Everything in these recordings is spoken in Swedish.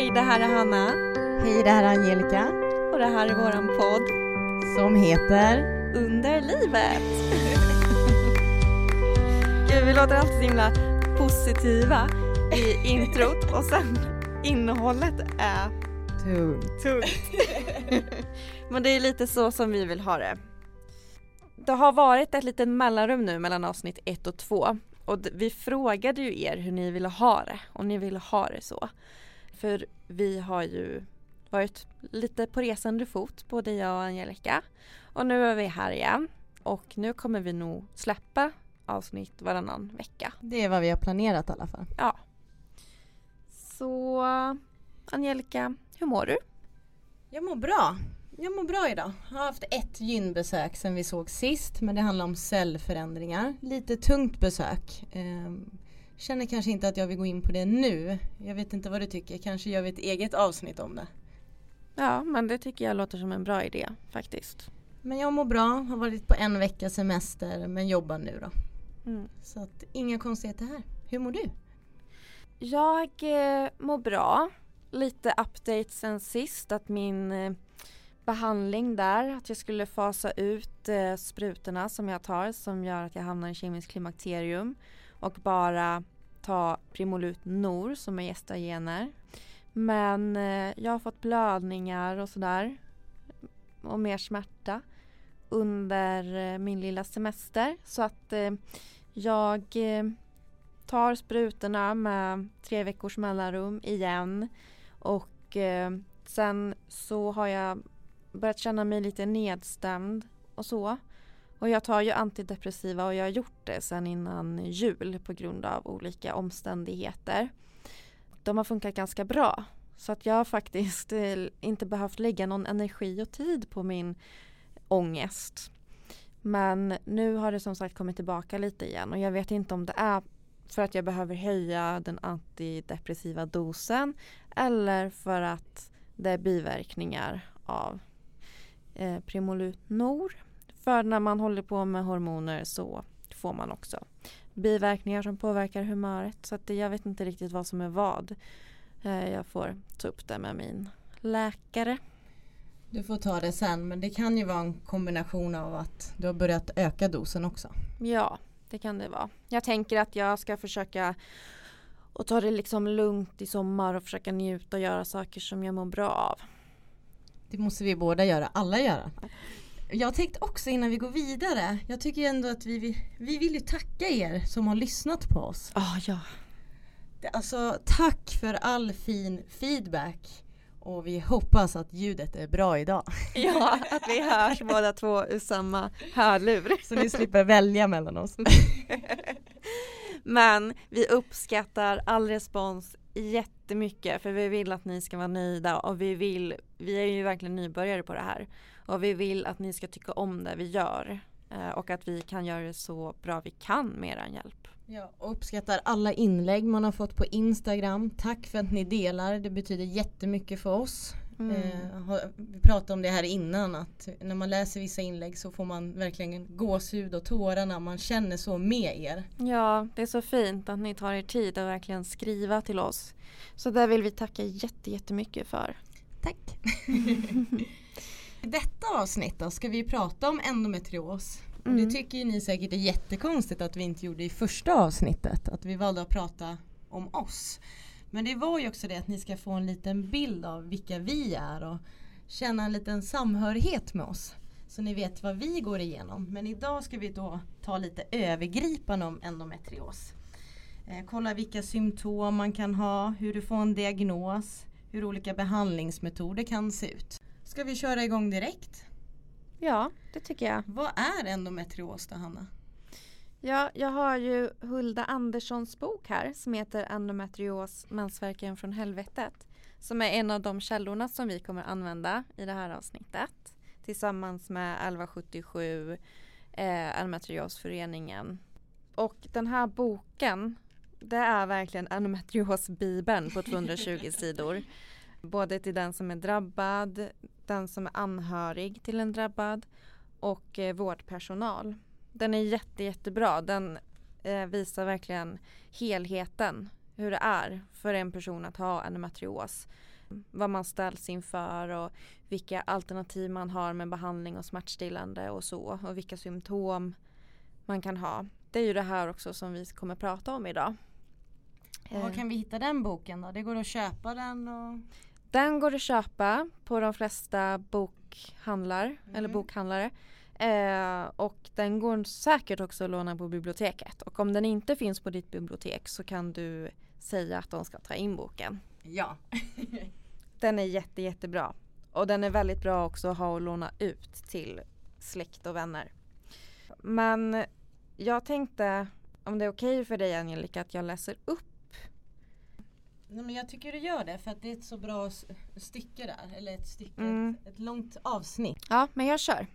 Hej, det här är Hanna. Hej, det här är Angelica. Och det här är våran podd. Som heter Under livet. Gud, vi låter alltid så himla positiva i introt och sen innehållet är tungt. tungt. Men det är lite så som vi vill ha det. Det har varit ett litet mellanrum nu mellan avsnitt ett och två och vi frågade ju er hur ni ville ha det och ni ville ha det så. För vi har ju varit lite på resande fot, både jag och Angelica. Och nu är vi här igen. Och nu kommer vi nog släppa avsnitt varannan vecka. Det är vad vi har planerat i alla fall. Ja. Så Angelica, hur mår du? Jag mår bra. Jag mår bra idag. Jag har haft ett gynbesök sen vi såg sist men det handlar om cellförändringar. Lite tungt besök. Känner kanske inte att jag vill gå in på det nu. Jag vet inte vad du tycker. Kanske gör vi ett eget avsnitt om det. Ja, men det tycker jag låter som en bra idé faktiskt. Men jag mår bra. Har varit på en vecka semester men jobbar nu då. Mm. Så att inga konstigheter här. Hur mår du? Jag eh, mår bra. Lite update sen sist att min eh, behandling där, att jag skulle fasa ut eh, sprutorna som jag tar som gör att jag hamnar i kemiskt klimakterium och bara ta Primolut Nor som är gestagener. Men eh, jag har fått blödningar och sådär och mer smärta under eh, min lilla semester så att eh, jag eh, tar sprutorna med tre veckors mellanrum igen och eh, sen så har jag börjat känna mig lite nedstämd och så. Och jag tar ju antidepressiva och jag har gjort det sen innan jul på grund av olika omständigheter. De har funkat ganska bra. Så att jag har faktiskt eh, inte behövt lägga någon energi och tid på min ångest. Men nu har det som sagt kommit tillbaka lite igen och jag vet inte om det är för att jag behöver höja den antidepressiva dosen eller för att det är biverkningar av eh, Primolut Nor. För när man håller på med hormoner så får man också biverkningar som påverkar humöret. Så att jag vet inte riktigt vad som är vad. Eh, jag får ta upp det med min läkare. Du får ta det sen men det kan ju vara en kombination av att du har börjat öka dosen också. Ja, det kan det vara. Jag tänker att jag ska försöka och ta det liksom lugnt i sommar och försöka njuta och göra saker som jag mår bra av. Det måste vi båda göra, alla göra. Jag tänkte också innan vi går vidare, jag tycker ändå att vi, vi vill ju tacka er som har lyssnat på oss. Oh, ja. Alltså tack för all fin feedback. Och vi hoppas att ljudet är bra idag. Ja, att vi hörs båda två ur samma hörlur. Så ni slipper välja mellan oss. Men vi uppskattar all respons jättemycket för vi vill att ni ska vara nöjda och vi vill, vi är ju verkligen nybörjare på det här och vi vill att ni ska tycka om det vi gör eh, och att vi kan göra det så bra vi kan med er hjälp. Ja, och uppskattar alla inlägg man har fått på Instagram. Tack för att ni delar, det betyder jättemycket för oss. Mm. Eh, vi pratade om det här innan att när man läser vissa inlägg så får man verkligen gåshud och tårar när man känner så med er. Ja, det är så fint att ni tar er tid att verkligen skriva till oss. Så det vill vi tacka jätte, jättemycket för. Tack! I detta avsnitt då ska vi prata om endometrios. Mm. Och det tycker ju ni säkert är jättekonstigt att vi inte gjorde i första avsnittet. Att vi valde att prata om oss. Men det var ju också det att ni ska få en liten bild av vilka vi är och känna en liten samhörighet med oss. Så ni vet vad vi går igenom. Men idag ska vi då ta lite övergripande om endometrios. Eh, kolla vilka symptom man kan ha, hur du får en diagnos, hur olika behandlingsmetoder kan se ut. Ska vi köra igång direkt? Ja, det tycker jag. Vad är endometrios då Hanna? Ja, jag har ju Hulda Anderssons bok här som heter Endometrios, mensvärken från helvetet. Som är en av de källorna som vi kommer använda i det här avsnittet. Tillsammans med 1177, eh, Endometriosföreningen. Och den här boken, det är verkligen endometriosbibeln på 220 sidor. Både till den som är drabbad, den som är anhörig till en drabbad och eh, vårdpersonal. Den är jätte, jättebra. Den eh, visar verkligen helheten. Hur det är för en person att ha endometrios. vad man ställs inför och vilka alternativ man har med behandling och smärtstillande och så och vilka symptom man kan ha. Det är ju det här också som vi kommer prata om idag. Och var kan vi hitta den boken då? Det går att köpa den? Och... Den går att köpa på de flesta bokhandlar, mm. eller bokhandlare. Eh, och den går säkert också att låna på biblioteket. Och om den inte finns på ditt bibliotek så kan du säga att de ska ta in boken. Ja. den är jätte jättebra. Och den är väldigt bra också att ha och låna ut till släkt och vänner. Men jag tänkte om det är okej okay för dig Angelica att jag läser upp Nej, men jag tycker du gör det för att det är ett så bra stycke där. Eller ett stycke, mm. ett, ett långt avsnitt. Ja, men jag kör.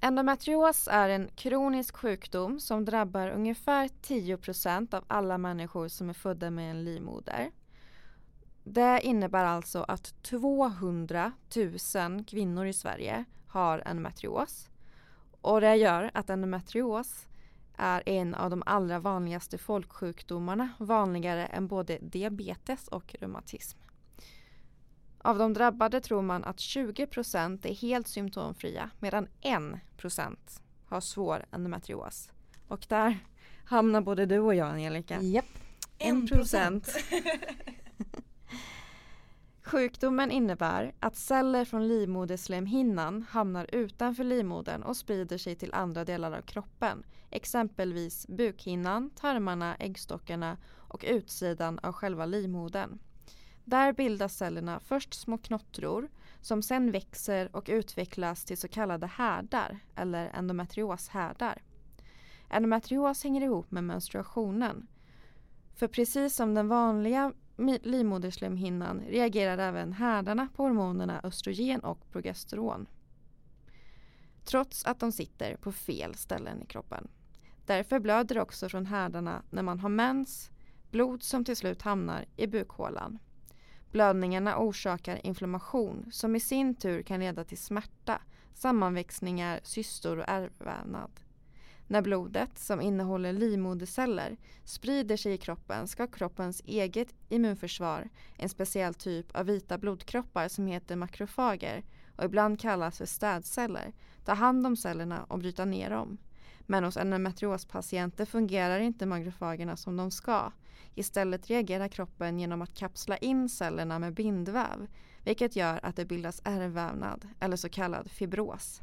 Endometrios är en kronisk sjukdom som drabbar ungefär 10% av alla människor som är födda med en livmoder. Det innebär alltså att 200 000 kvinnor i Sverige har endometrios. Och det gör att endometrios är en av de allra vanligaste folksjukdomarna, vanligare än både diabetes och reumatism. Av de drabbade tror man att 20% är helt symptomfria medan 1% har svår endometrios. Och där hamnar både du och jag Angelica. Japp. 1 procent. Sjukdomen innebär att celler från livmoderslemhinnan hamnar utanför livmodern och sprider sig till andra delar av kroppen. Exempelvis bukhinnan, tarmarna, äggstockarna och utsidan av själva livmodern. Där bildas cellerna först små knottror som sen växer och utvecklas till så kallade härdar eller endometrioshärdar. Endometrios hänger ihop med menstruationen. För precis som den vanliga livmoderslemhinnan reagerar även härdarna på hormonerna östrogen och progesteron. Trots att de sitter på fel ställen i kroppen. Därför blöder det också från härdarna när man har mens, blod som till slut hamnar i bukhålan. Blödningarna orsakar inflammation som i sin tur kan leda till smärta, sammanväxningar, cystor och ärrvävnad. När blodet, som innehåller livmoderceller, sprider sig i kroppen ska kroppens eget immunförsvar, en speciell typ av vita blodkroppar som heter makrofager och ibland kallas för städceller, ta hand om cellerna och bryta ner dem. Men hos endometriospatienter fungerar inte makrofagerna som de ska. Istället reagerar kroppen genom att kapsla in cellerna med bindväv, vilket gör att det bildas ärrvävnad, eller så kallad fibros.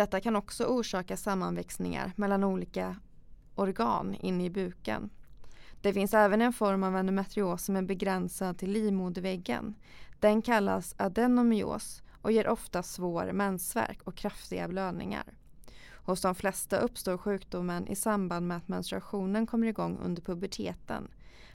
Detta kan också orsaka sammanväxningar mellan olika organ inne i buken. Det finns även en form av endometrios som är begränsad till livmoderväggen. Den kallas adenomyos och ger ofta svår mensvärk och kraftiga blödningar. Hos de flesta uppstår sjukdomen i samband med att menstruationen kommer igång under puberteten.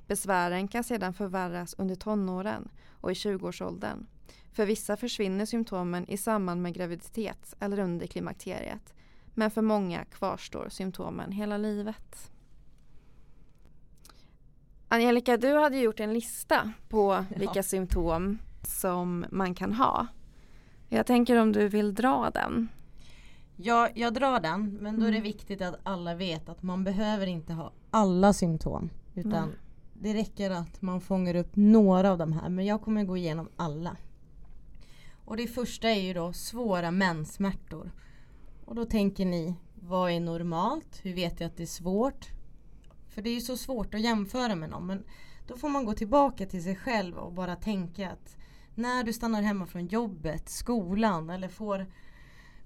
Besvären kan sedan förvärras under tonåren och i 20-årsåldern. För vissa försvinner symptomen i samband med graviditet eller under klimakteriet. Men för många kvarstår symptomen hela livet. Angelica, du hade gjort en lista på vilka ja. symptom som man kan ha. Jag tänker om du vill dra den? Ja, jag drar den. Men då är det mm. viktigt att alla vet att man behöver inte ha alla symptom. Utan mm. det räcker att man fångar upp några av de här. Men jag kommer gå igenom alla. Och det första är ju då svåra menssmärtor. Och då tänker ni, vad är normalt? Hur vet jag att det är svårt? För det är ju så svårt att jämföra med någon. Men då får man gå tillbaka till sig själv och bara tänka att när du stannar hemma från jobbet, skolan eller får,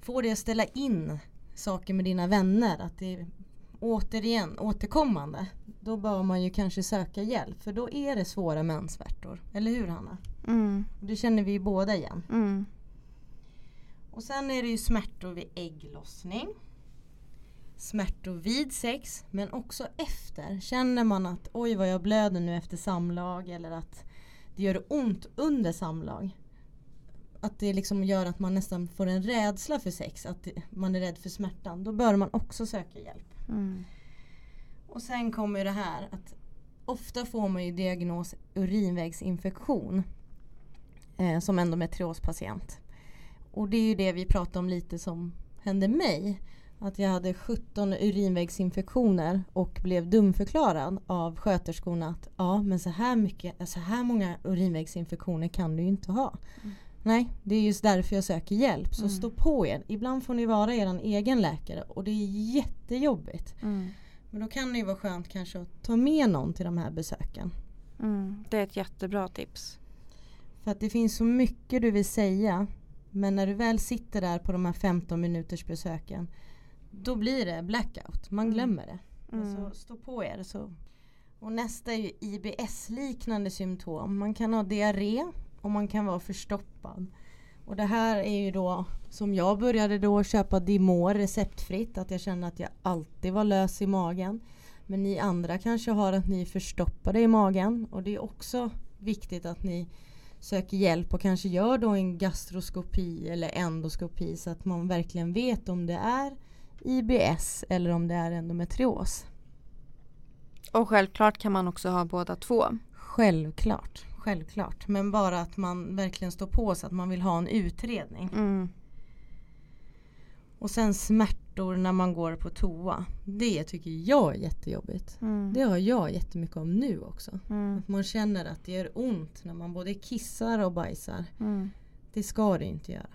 får dig att ställa in saker med dina vänner. Att det är återigen återkommande. Då bör man ju kanske söka hjälp. För då är det svåra menssmärtor. Eller hur Hanna? Mm. Det känner vi båda igen. Mm. Och sen är det ju smärtor vid ägglossning. Smärtor vid sex men också efter. Känner man att oj vad jag blöder nu efter samlag eller att det gör ont under samlag. Att det liksom gör att man nästan får en rädsla för sex. Att man är rädd för smärtan. Då bör man också söka hjälp. Mm. Och sen kommer det här att ofta får man ju diagnos urinvägsinfektion eh, som endometriospatient. Och det är ju det vi pratar om lite som hände mig. att jag hade 17 urinvägsinfektioner och blev dumförklarad av sköterskorna att ja men så här, mycket, så här många urinvägsinfektioner kan du ju inte ha. Mm. Nej, det är just därför jag söker hjälp. Så mm. stå på er. Ibland får ni vara er egen läkare och det är jättejobbigt. Mm. Men då kan det ju vara skönt kanske att ta med någon till de här besöken. Mm, det är ett jättebra tips. För att det finns så mycket du vill säga. Men när du väl sitter där på de här 15 minuters besöken. Då blir det blackout. Man mm. glömmer det. Mm. Så stå på er. Så. Och nästa är ju IBS-liknande symptom. Man kan ha diarré och man kan vara förstoppad. Och det här är ju då som jag började då köpa Dimor receptfritt. Att jag kände att jag alltid var lös i magen. Men ni andra kanske har att ni är förstoppade i magen. Och det är också viktigt att ni söker hjälp och kanske gör då en gastroskopi eller endoskopi så att man verkligen vet om det är IBS eller om det är endometrios. Och självklart kan man också ha båda två. Självklart, självklart. Men bara att man verkligen står på sig att man vill ha en utredning. Mm. Och sen smärtor när man går på toa. Det tycker jag är jättejobbigt. Mm. Det har jag jättemycket om nu också. Mm. Att man känner att det gör ont när man både kissar och bajsar. Mm. Det ska det inte göra.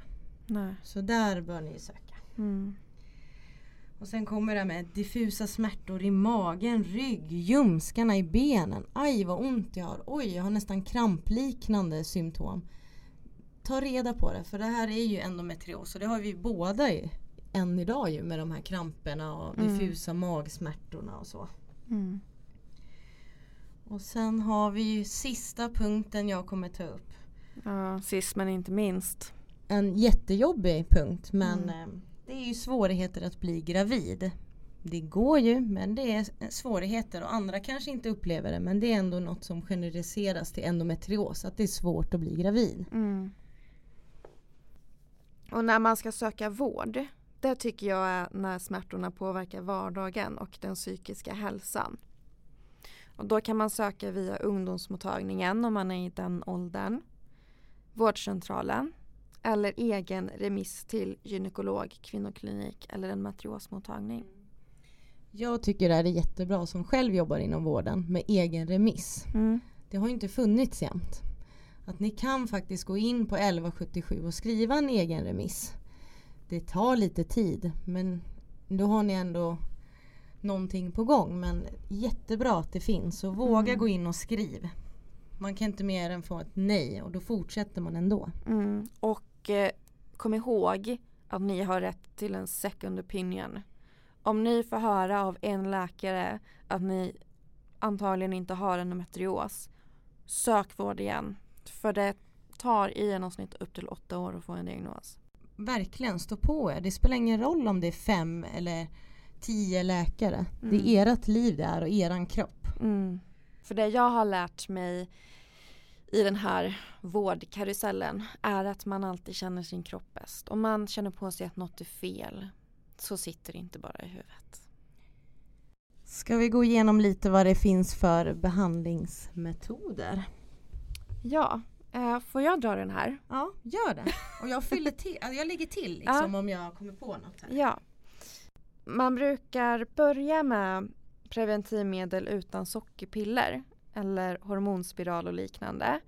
Nej. Så där bör ni söka. Mm. Och sen kommer det med diffusa smärtor i magen, rygg, ljumskarna i benen. Aj vad ont jag har. Oj, jag har nästan krampliknande symptom. Ta reda på det för det här är ju endometrios och det har vi båda ju än idag ju med de här kramperna och mm. diffusa magsmärtorna och så. Mm. Och sen har vi ju sista punkten jag kommer ta upp. Ja, sist men inte minst. En jättejobbig punkt men mm. Eh, det är ju svårigheter att bli gravid. Det går ju men det är svårigheter och andra kanske inte upplever det men det är ändå något som generaliseras till endometrios att det är svårt att bli gravid. Mm. Och när man ska söka vård det tycker jag är när smärtorna påverkar vardagen och den psykiska hälsan. Och då kan man söka via ungdomsmottagningen om man är i den åldern, vårdcentralen eller egen remiss till gynekolog, kvinnoklinik eller en matriosmottagning. Jag tycker det är jättebra som själv jobbar inom vården med egen remiss. Mm. Det har inte funnits jämt. Att ni kan faktiskt gå in på 1177 och skriva en egen remiss det tar lite tid men då har ni ändå någonting på gång. Men jättebra att det finns och våga mm. gå in och skriv. Man kan inte mer än få ett nej och då fortsätter man ändå. Mm. Och eh, kom ihåg att ni har rätt till en second opinion. Om ni får höra av en läkare att ni antagligen inte har endometrios sök vård igen. För det tar i genomsnitt upp till åtta år att få en diagnos verkligen stå på er. Det spelar ingen roll om det är fem eller tio läkare. Mm. Det är ert liv det är och eran kropp. Mm. För det jag har lärt mig i den här vårdkarusellen är att man alltid känner sin kropp bäst. Om man känner på sig att något är fel så sitter det inte bara i huvudet. Ska vi gå igenom lite vad det finns för behandlingsmetoder? Ja, Uh, får jag dra den här? Ja, gör det. Och jag fyller till, alltså jag lägger till liksom ja. om jag kommer på något här. Ja. Man brukar börja med preventivmedel utan sockerpiller eller hormonspiral och liknande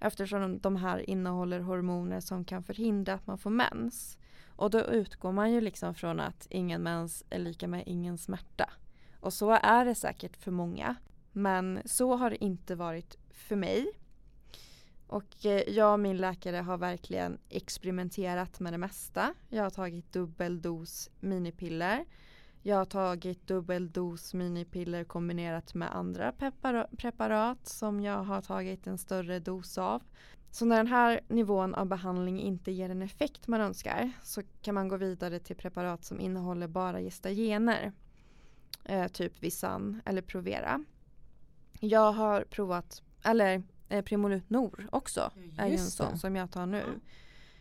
eftersom de här innehåller hormoner som kan förhindra att man får mens. Och då utgår man ju liksom från att ingen mens är lika med ingen smärta. Och så är det säkert för många. Men så har det inte varit för mig. Och eh, jag och min läkare har verkligen experimenterat med det mesta. Jag har tagit dubbeldos minipiller. Jag har tagit dubbeldos minipiller kombinerat med andra preparat som jag har tagit en större dos av. Så när den här nivån av behandling inte ger den effekt man önskar så kan man gå vidare till preparat som innehåller bara gestagener. Eh, typ Visan eller Provera. Jag har provat, eller eh, Primolut Nor också är ju en sån som jag tar nu.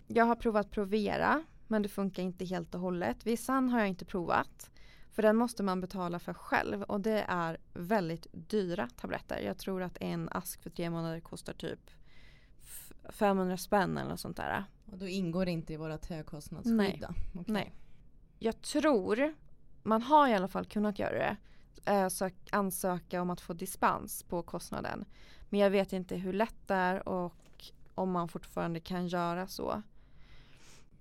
Jag har provat Provera men det funkar inte helt och hållet. Visan har jag inte provat. För den måste man betala för själv och det är väldigt dyra tabletter. Jag tror att en ask för tre månader kostar typ 500 spänn eller något sånt där. Och då ingår det inte i vårat högkostnadsskydd? Nej. Okay. Nej. Jag tror, man har i alla fall kunnat göra det. Eh, sök, ansöka om att få dispens på kostnaden. Men jag vet inte hur lätt det är och om man fortfarande kan göra så.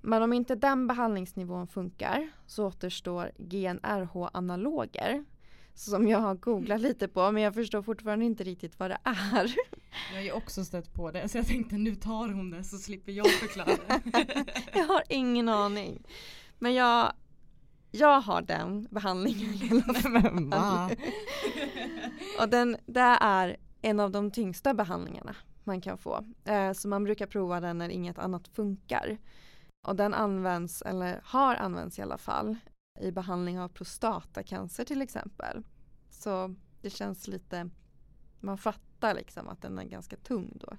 Men om inte den behandlingsnivån funkar så återstår GNRH-analoger som jag har googlat lite på men jag förstår fortfarande inte riktigt vad det är. Jag har ju också stött på det så jag tänkte nu tar hon det så slipper jag förklara. jag har ingen aning. Men jag, jag har den behandlingen. Och den, det är en av de tyngsta behandlingarna man kan få. Eh, så man brukar prova den när inget annat funkar. Och den används, eller har använts i alla fall, i behandling av prostatacancer till exempel. Så det känns lite, man fattar liksom att den är ganska tung då.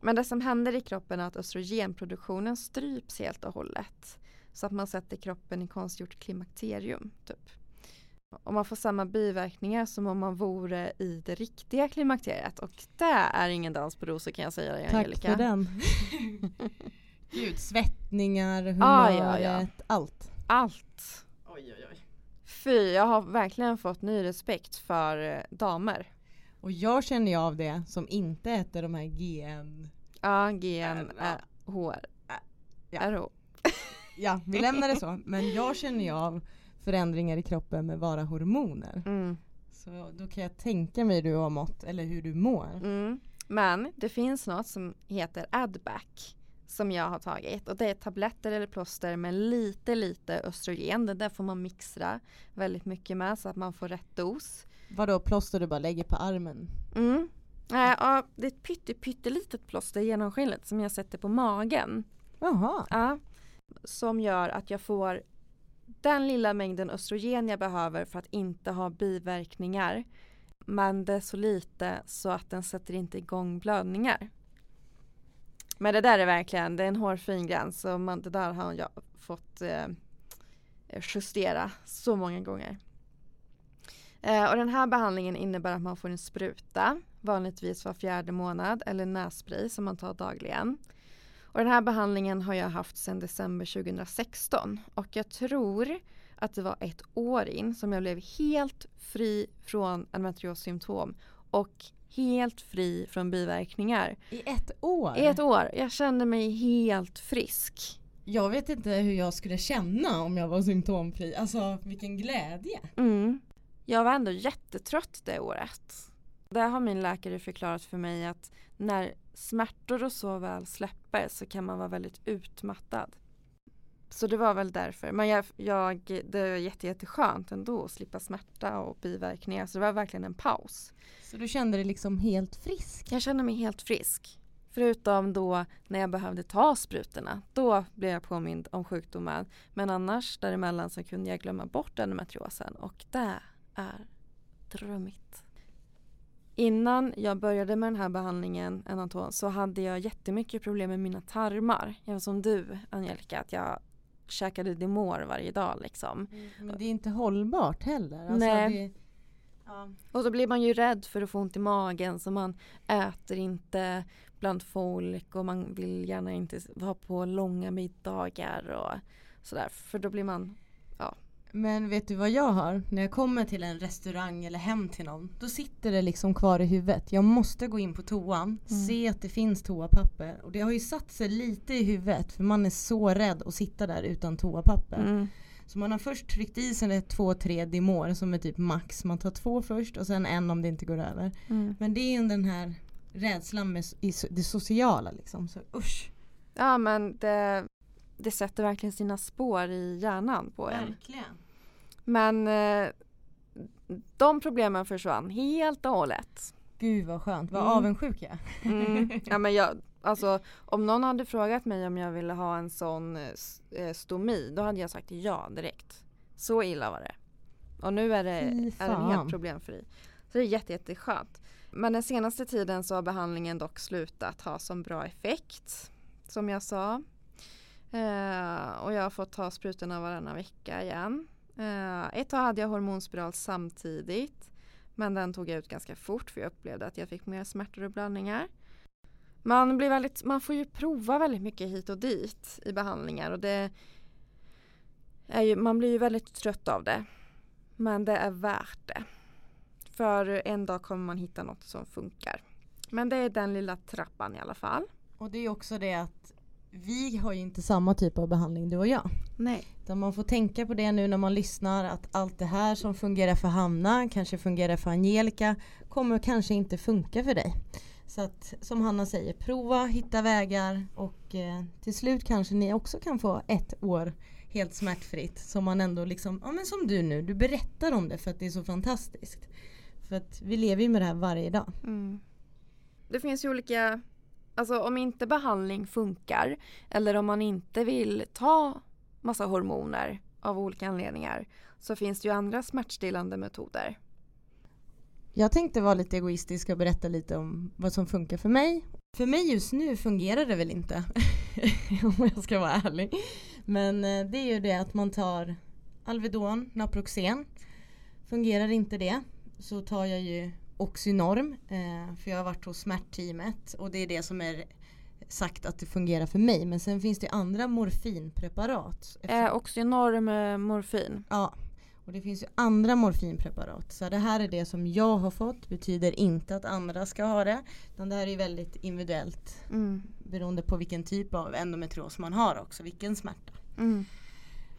Men det som händer i kroppen är att östrogenproduktionen stryps helt och hållet. Så att man sätter kroppen i konstgjort klimakterium. Typ. Och man får samma biverkningar som om man vore i det riktiga klimakteriet. Och det är ingen dans på rosor kan jag säga dig Tack för den. Gud, svettningar, humöret, ah, ja, ja. allt. Allt. Oj, oj, oj. Fy, jag har verkligen fått ny respekt för eh, damer. Och jag känner ju av det som inte äter de här GN... Ja, GN, HR. Ja. ja, vi lämnar det så. Men jag känner ju av förändringar i kroppen med bara hormoner. Mm. Så då kan jag tänka mig hur du har mått eller hur du mår. Mm. Men det finns något som heter Adback som jag har tagit och det är tabletter eller plåster med lite lite östrogen. Det där får man mixtra väldigt mycket med så att man får rätt dos. Vadå plåster du bara lägger på armen? Mm. Äh, det är ett pytte, pyttelitet plåster genomskinligt som jag sätter på magen. Jaha. Ja, som gör att jag får den lilla mängden östrogen jag behöver för att inte ha biverkningar. Men det är så lite så att den sätter inte igång blödningar. Men det där är verkligen, det är en hårfin gräns och man, det där har jag fått eh, justera så många gånger. Eh, och den här behandlingen innebär att man får en spruta, vanligtvis var fjärde månad, eller nässpray som man tar dagligen. Och den här behandlingen har jag haft sedan december 2016 och jag tror att det var ett år in som jag blev helt fri från endometriossymptom och helt fri från biverkningar. I ett år? I ett år. Jag kände mig helt frisk. Jag vet inte hur jag skulle känna om jag var symptomfri. Alltså vilken glädje. Mm. Jag var ändå jättetrött det året. Där har min läkare förklarat för mig att när smärtor och så väl släpper så kan man vara väldigt utmattad. Så det var väl därför. Men jag, jag, det var jätte, jätteskönt ändå att slippa smärta och biverkningar. Så det var verkligen en paus. Så du kände dig liksom helt frisk? Jag kände mig helt frisk. Förutom då när jag behövde ta sprutorna. Då blev jag påmind om sjukdomen. Men annars däremellan så kunde jag glömma bort endometriosen. Och det är drömmigt. Innan jag började med den här behandlingen Enaton så hade jag jättemycket problem med mina tarmar. Jag var som du Angelica, att jag käkade Dimor varje dag liksom. Mm, men det är inte hållbart heller. Alltså Nej. Det, ja. Och så blir man ju rädd för att få ont i magen så man äter inte bland folk och man vill gärna inte vara på långa middagar och sådär för då blir man men vet du vad jag har? När jag kommer till en restaurang eller hem till någon. Då sitter det liksom kvar i huvudet. Jag måste gå in på toan, mm. se att det finns toapapper. Och det har ju satt sig lite i huvudet för man är så rädd att sitta där utan toapapper. Mm. Så man har först tryckt i sig två, tre Dimor som är typ max. Man tar två först och sen en om det inte går över. Mm. Men det är ju den här rädslan med det sociala liksom. Så usch. Ja men det, det sätter verkligen sina spår i hjärnan på en. Verkligen. Men eh, de problemen försvann helt och hållet. Gud vad skönt, vad mm. avundsjuk jag mm. Ja men jag, alltså om någon hade frågat mig om jag ville ha en sån eh, eh, stomi då hade jag sagt ja direkt. Så illa var det. Och nu är, det, är den helt problemfri. Så det är jätte, jätteskönt. Men den senaste tiden så har behandlingen dock slutat ha som bra effekt. Som jag sa. Eh, och jag har fått ta sprutorna varannan vecka igen. Uh, ett tag hade jag hormonspiral samtidigt. Men den tog jag ut ganska fort för jag upplevde att jag fick mer smärtor och blödningar. Man, blir väldigt, man får ju prova väldigt mycket hit och dit i behandlingar och det är ju, man blir ju väldigt trött av det. Men det är värt det. För en dag kommer man hitta något som funkar. Men det är den lilla trappan i alla fall. Och det är också det att vi har ju inte samma typ av behandling du och jag. Nej. Utan man får tänka på det nu när man lyssnar att allt det här som fungerar för Hanna, kanske fungerar för Angelica, kommer kanske inte funka för dig. Så att som Hanna säger, prova, hitta vägar och eh, till slut kanske ni också kan få ett år helt smärtfritt. Som man ändå liksom, ja men som du nu, du berättar om det för att det är så fantastiskt. För att vi lever ju med det här varje dag. Mm. Det finns ju olika, alltså om inte behandling funkar eller om man inte vill ta massa hormoner av olika anledningar så finns det ju andra smärtstillande metoder. Jag tänkte vara lite egoistisk och berätta lite om vad som funkar för mig. För mig just nu fungerar det väl inte. om jag ska vara ärlig. Men eh, det är ju det att man tar Alvedon, Naproxen. Fungerar inte det så tar jag ju Oxynorm. Eh, för jag har varit hos smärtteamet och det är det som är sagt att det fungerar för mig. Men sen finns det andra morfinpreparat. Eh, Oxynorm eh, morfin. Ja, och det finns ju andra morfinpreparat. Så det här är det som jag har fått. Betyder inte att andra ska ha det. Utan det här är väldigt individuellt. Mm. Beroende på vilken typ av endometrios man har också. Vilken smärta. Mm.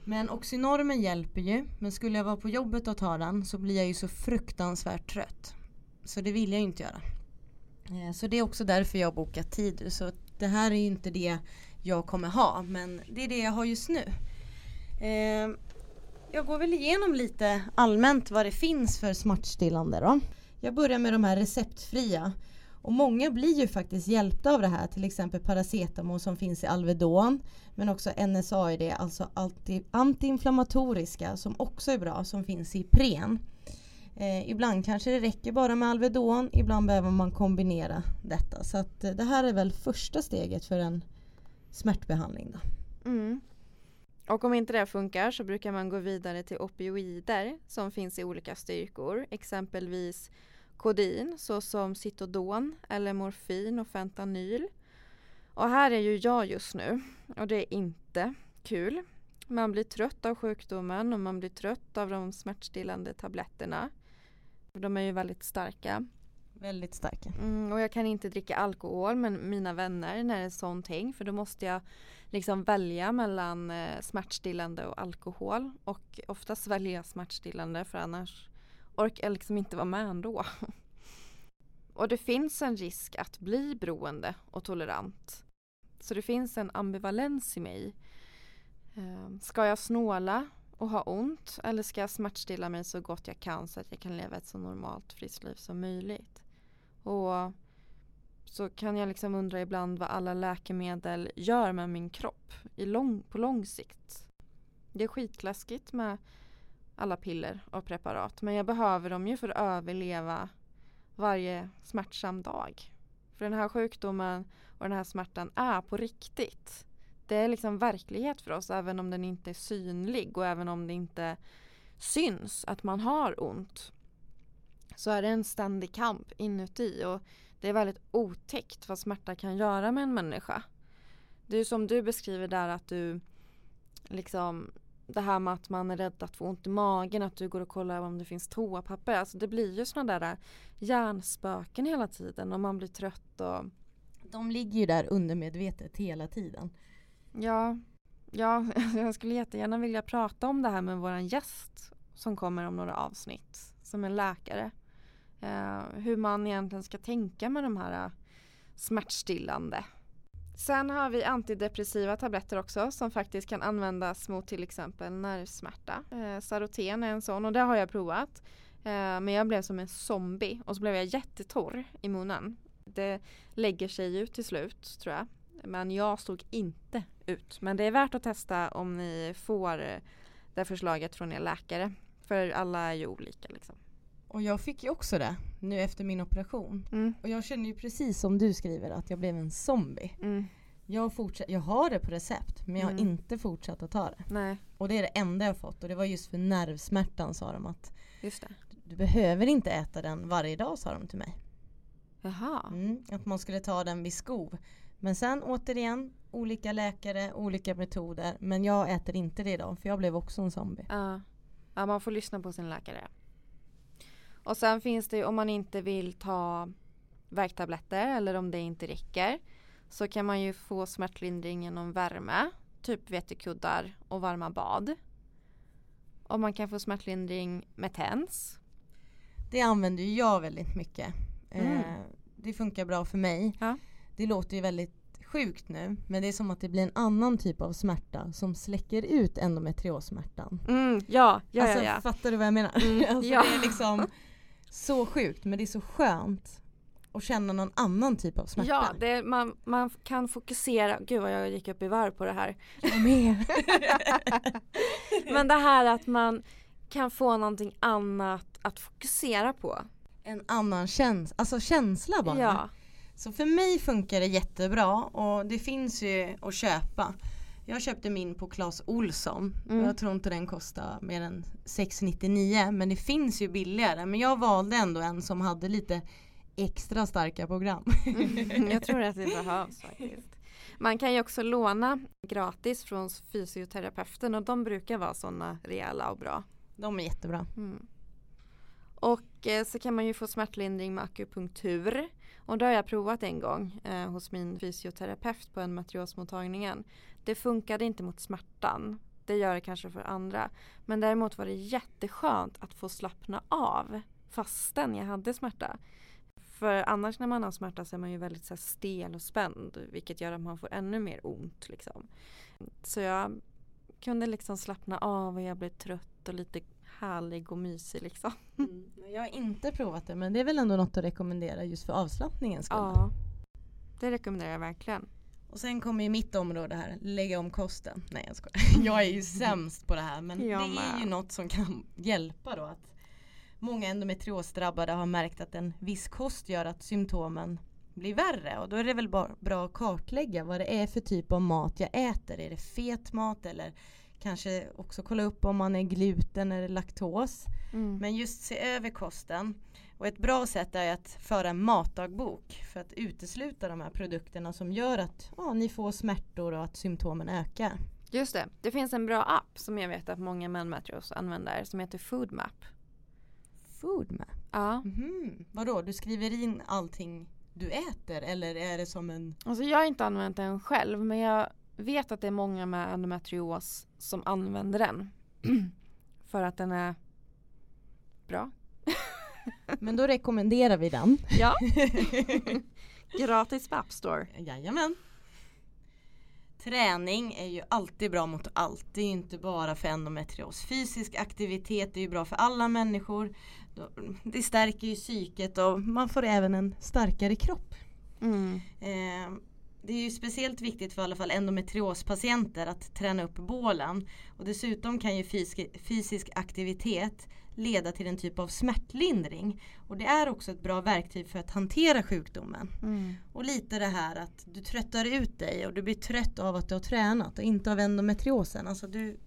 Men Oxynormen hjälper ju. Men skulle jag vara på jobbet och ta den så blir jag ju så fruktansvärt trött. Så det vill jag inte göra. Eh, så det är också därför jag har bokat tid. Så det här är ju inte det jag kommer ha. Men det är det jag har just nu. Eh, jag går väl igenom lite allmänt vad det finns för smärtstillande då. Jag börjar med de här receptfria. Och många blir ju faktiskt hjälpta av det här, till exempel paracetamol som finns i Alvedon. Men också NSAID, alltså antiinflammatoriska som också är bra, som finns i Ipren. Eh, ibland kanske det räcker bara med Alvedon, ibland behöver man kombinera detta. Så att, eh, det här är väl första steget för en smärtbehandling. Då. Mm. Och om inte det funkar så brukar man gå vidare till opioider som finns i olika styrkor. Exempelvis kodin såsom Citodon eller morfin och fentanyl. Och här är ju jag just nu och det är inte kul. Man blir trött av sjukdomen och man blir trött av de smärtstillande tabletterna. De är ju väldigt starka. Väldigt starka. Mm, och jag kan inte dricka alkohol med mina vänner när det är sånt häng för då måste jag liksom välja mellan eh, smärtstillande och alkohol och oftast väljer jag smärtstillande för annars orkar jag liksom inte vara med ändå. och det finns en risk att bli beroende och tolerant. Så det finns en ambivalens i mig. Eh, ska jag snåla och ha ont eller ska jag smärtstilla mig så gott jag kan så att jag kan leva ett så normalt friskt liv som möjligt? Och så kan jag liksom undra ibland vad alla läkemedel gör med min kropp i lång, på lång sikt. Det är skitläskigt med alla piller och preparat men jag behöver dem ju för att överleva varje smärtsam dag. För den här sjukdomen och den här smärtan är på riktigt. Det är liksom verklighet för oss även om den inte är synlig och även om det inte syns att man har ont. Så är det en ständig kamp inuti och det är väldigt otäckt vad smärta kan göra med en människa. Det är som du beskriver där att du liksom det här med att man är rädd att få ont i magen, att du går och kollar om det finns toapapper. Alltså det blir ju sådana där hjärnspöken hela tiden och man blir trött och De ligger ju där undermedvetet hela tiden. Ja, ja jag skulle jättegärna vilja prata om det här med våran gäst som kommer om några avsnitt som är läkare. Eh, hur man egentligen ska tänka med de här eh, smärtstillande. Sen har vi antidepressiva tabletter också som faktiskt kan användas mot till exempel nervsmärta. Eh, Saroten är en sån och det har jag provat. Eh, men jag blev som en zombie och så blev jag jättetorr i munnen. Det lägger sig ju till slut tror jag. Men jag stod inte ut. Men det är värt att testa om ni får det förslaget från er läkare. För alla är ju olika liksom. Och jag fick ju också det nu efter min operation. Mm. Och jag känner ju precis som du skriver att jag blev en zombie. Mm. Jag, fortsatt, jag har det på recept men jag har Mm. inte fortsatt att ta det. Nej, Och det är det enda jag fått och det var just för nervsmärtan sa de att just det. du behöver inte äta den varje dag sa de till mig. Jaha. Mm, att man skulle ta den vid skov. Men sen återigen, olika läkare, olika metoder. Men jag äter inte det idag för jag blev också en zombie. Ja. Ja, man får lyssna på sin läkare. Och sen finns det om man inte vill ta värktabletter eller om det inte räcker så kan man ju få smärtlindring genom värme, typ vetekuddar och varma bad. Och man kan få smärtlindring med TENS. Det använder jag väldigt mycket. Mm. Eh, det funkar bra för mig. Ja. Det låter ju väldigt sjukt nu men det är som att det blir en annan typ av smärta som släcker ut endometriossmärtan. Mm, ja, ja, alltså, ja, ja. Fattar du vad jag menar? Mm, alltså, ja. Det är liksom så sjukt men det är så skönt att känna någon annan typ av smärta. Ja, det, man, man kan fokusera, gud vad jag gick upp i varv på det här. Jag med. Men det här att man kan få någonting annat att fokusera på. en annan känsla, alltså känsla bara. Ja, Så för mig funkar det jättebra och det finns ju att köpa. Jag köpte min på Clas Olsson. Mm. Jag tror inte den kostar mer än 699 men det finns ju billigare. Men jag valde ändå en som hade lite extra starka program. Mm, jag tror att det behövs faktiskt. Man kan ju också låna gratis från fysioterapeuten och de brukar vara sådana rejäla och bra. De är jättebra. Mm. Och Eh, så kan man ju få smärtlindring med akupunktur. Och det har jag provat en gång eh, hos min fysioterapeut på en matriosmottagningen. Det funkade inte mot smärtan. Det gör det kanske för andra. Men däremot var det jätteskönt att få slappna av fastän jag hade smärta. För annars när man har smärta så är man ju väldigt så här, stel och spänd vilket gör att man får ännu mer ont. Liksom. Så jag kunde liksom slappna av och jag blev trött och lite härlig och mysig liksom. Mm. Jag har inte provat det men det är väl ändå något att rekommendera just för avslappningens skull. Ja, det rekommenderar jag verkligen. Och sen kommer ju mitt område här, lägga om kosten. Nej jag skojar. Jag är ju sämst på det här men Jag det är ju något som kan hjälpa då. Att många endometriosdrabbade har märkt att en viss kost gör att symptomen blir värre och då är det väl bra att kartlägga vad det är för typ av mat jag äter. Är det fet mat eller kanske också kolla upp om man är gluten eller laktos. Mm. Men just se över kosten. Och ett bra sätt är att föra en matdagbok för att utesluta de här produkterna som gör att ja, ni får smärtor och att symptomen ökar. Just det, det finns en bra app som jag vet att många oss använder som heter Foodmap. Foodmap? Ja, Mhm. Vadå, du skriver in allting du äter eller är det som en... alltså jag har inte använt den själv men jag vet att det är många med endometrios som använder den. För att den är bra. Men då rekommenderar vi den. Ja. Gratis på App Store. Jajamän. Träning är ju alltid bra mot allt. Det är inte bara för endometrios. Fysisk aktivitet är ju bra för alla människor. Det stärker ju psyket och man får även en starkare kropp. Mm. Eh, det är ju speciellt viktigt för i alla fall endometriospatienter att träna upp bålen. Och dessutom kan ju fysisk, fysisk aktivitet leda till en typ av smärtlindring. Och det är också ett bra verktyg för att hantera sjukdomen. Mm. Och lite det här att du tröttar ut dig och du blir trött av att du har tränat och inte av endometriosen. Alltså du,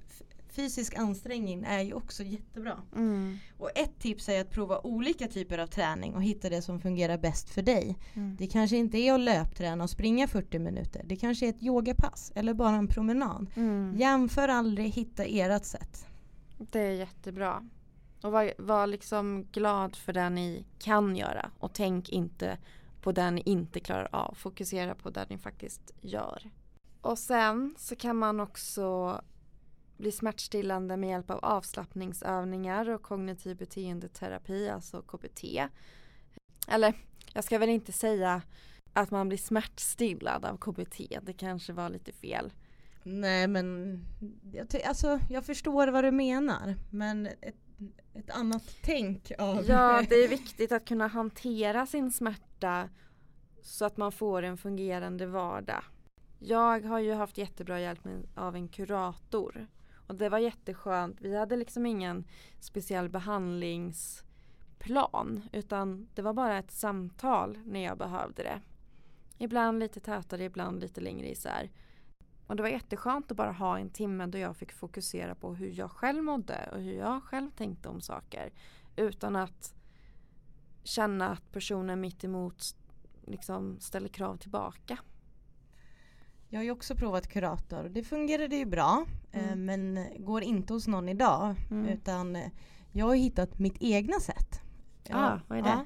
fysisk ansträngning är ju också jättebra. Mm. Och ett tips är att prova olika typer av träning och hitta det som fungerar bäst för dig. Mm. Det kanske inte är att löpträna och springa 40 minuter. Det kanske är ett yogapass eller bara en promenad. Mm. Jämför aldrig, hitta ert sätt. Det är jättebra. Och var, var liksom glad för det ni kan göra och tänk inte på det ni inte klarar av. Fokusera på det ni faktiskt gör. Och sen så kan man också bli smärtstillande med hjälp av avslappningsövningar och kognitiv beteendeterapi, alltså KBT. Eller jag ska väl inte säga att man blir smärtstillad av KBT, det kanske var lite fel. Nej men jag, alltså, jag förstår vad du menar. Men ett, ett annat tänk av... Ja, det är viktigt att kunna hantera sin smärta så att man får en fungerande vardag. Jag har ju haft jättebra hjälp med, av en kurator och det var jätteskönt. Vi hade liksom ingen speciell behandlingsplan utan det var bara ett samtal när jag behövde det. Ibland lite tätare, ibland lite längre isär. Och det var jätteskönt att bara ha en timme då jag fick fokusera på hur jag själv mådde och hur jag själv tänkte om saker. Utan att känna att personen mitt emot liksom ställer krav tillbaka. Jag har ju också provat kurator och det fungerade ju bra eh, Mm. men går inte hos någon idag Mm. utan eh, jag har hittat mitt egna sätt. Ah, vad är det?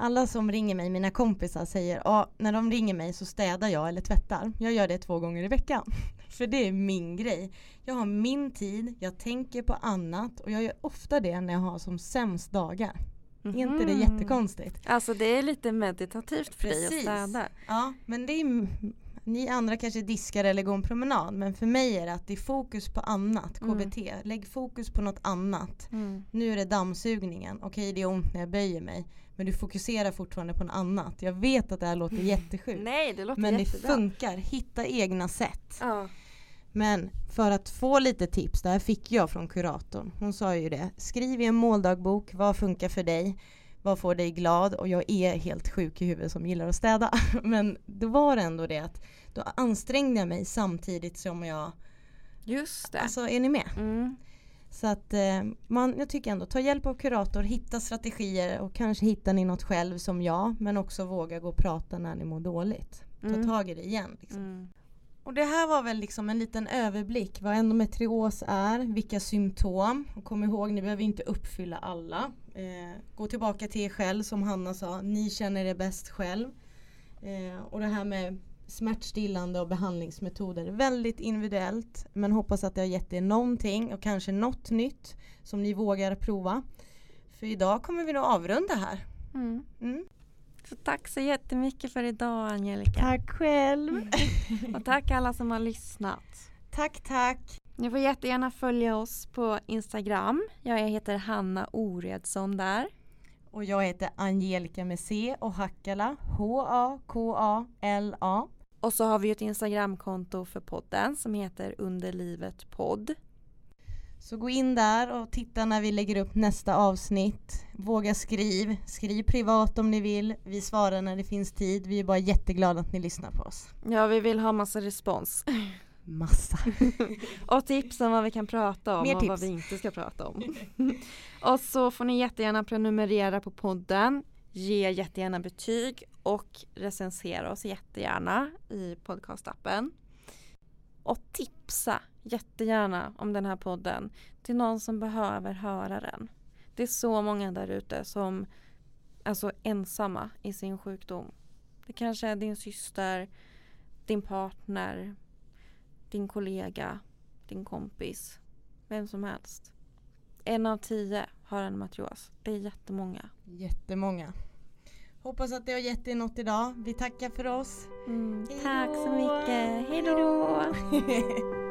Alla som ringer mig, mina kompisar säger ja, när de ringer mig så städar jag eller tvättar. Jag gör det två gånger i veckan. För det är min grej. Jag har min tid, jag tänker på annat och jag gör ofta det när jag har som sämst dagar. Är inte det Mhm. jättekonstigt? Alltså det är lite meditativt för dig att städa. Ja, men det är ni andra kanske diskar eller går en promenad men för mig är det att det är fokus på annat, Mm. KBT. Lägg fokus på något annat. Mm. Nu är det dammsugningen, okej det är ont när jag böjer mig men du fokuserar fortfarande på något annat. Jag vet att det här låter jättesjukt Nej det låter men det jättebra. funkar, hitta egna sätt. Ja. Men för att få lite tips, det här fick jag från kuratorn. Hon sa ju det, skriv i en måldagbok, vad funkar för dig? Vad får dig glad? Och jag är helt sjuk i huvudet som gillar att städa. Men det var ändå det att då ansträngde jag mig samtidigt som jag, Just det. alltså är ni med? Mm. Så att eh, man, jag tycker ändå, ta hjälp av kurator, hitta strategier och kanske hittar ni något själv som jag. Men också våga gå och prata när ni mår dåligt. Ta Mm. tag i det igen. Liksom. Mm. Och det här var väl liksom en liten överblick vad endometrios är, vilka symptom. Och kom ihåg, ni behöver inte uppfylla alla. Eh, gå tillbaka till er själv som Hanna sa, ni känner er bäst själv. Eh, och det här med smärtstillande och behandlingsmetoder, väldigt individuellt. Men hoppas att det har gett er någonting och kanske något nytt som ni vågar prova. För idag kommer vi nog avrunda här. Mm. Mm. Så tack så jättemycket för idag Angelica. Tack själv! Och tack alla som har lyssnat. tack, tack! Ni får jättegärna följa oss på Instagram. Jag heter Hanna Oredsson där. Och jag heter Angelica med C och Hackala, H-A-K-A-L-A. Och så har vi ett Instagramkonto för podden som heter Underlivet podd. Så gå in där och titta när vi lägger upp nästa avsnitt. Våga skriv, skriv privat om ni vill. Vi svarar när det finns tid. Vi är bara jätteglada att ni lyssnar på oss. Ja, vi vill ha massa respons. Massa. Och tips om vad vi kan prata om Mer och tips. vad vi inte ska prata om. och så får ni jättegärna prenumerera på podden. Ge jättegärna betyg och recensera oss jättegärna i podcastappen. Och tipsa jättegärna om den här podden till någon som behöver höra den. Det är så många där ute som är så ensamma i sin sjukdom. Det kanske är din syster, din partner, din kollega, din kompis, vem som helst. En av tio har en matrios. Det är jättemånga. Jättemånga. Hoppas att det har gett er något idag. Vi tackar för oss. Mm, tack så mycket. Hej då.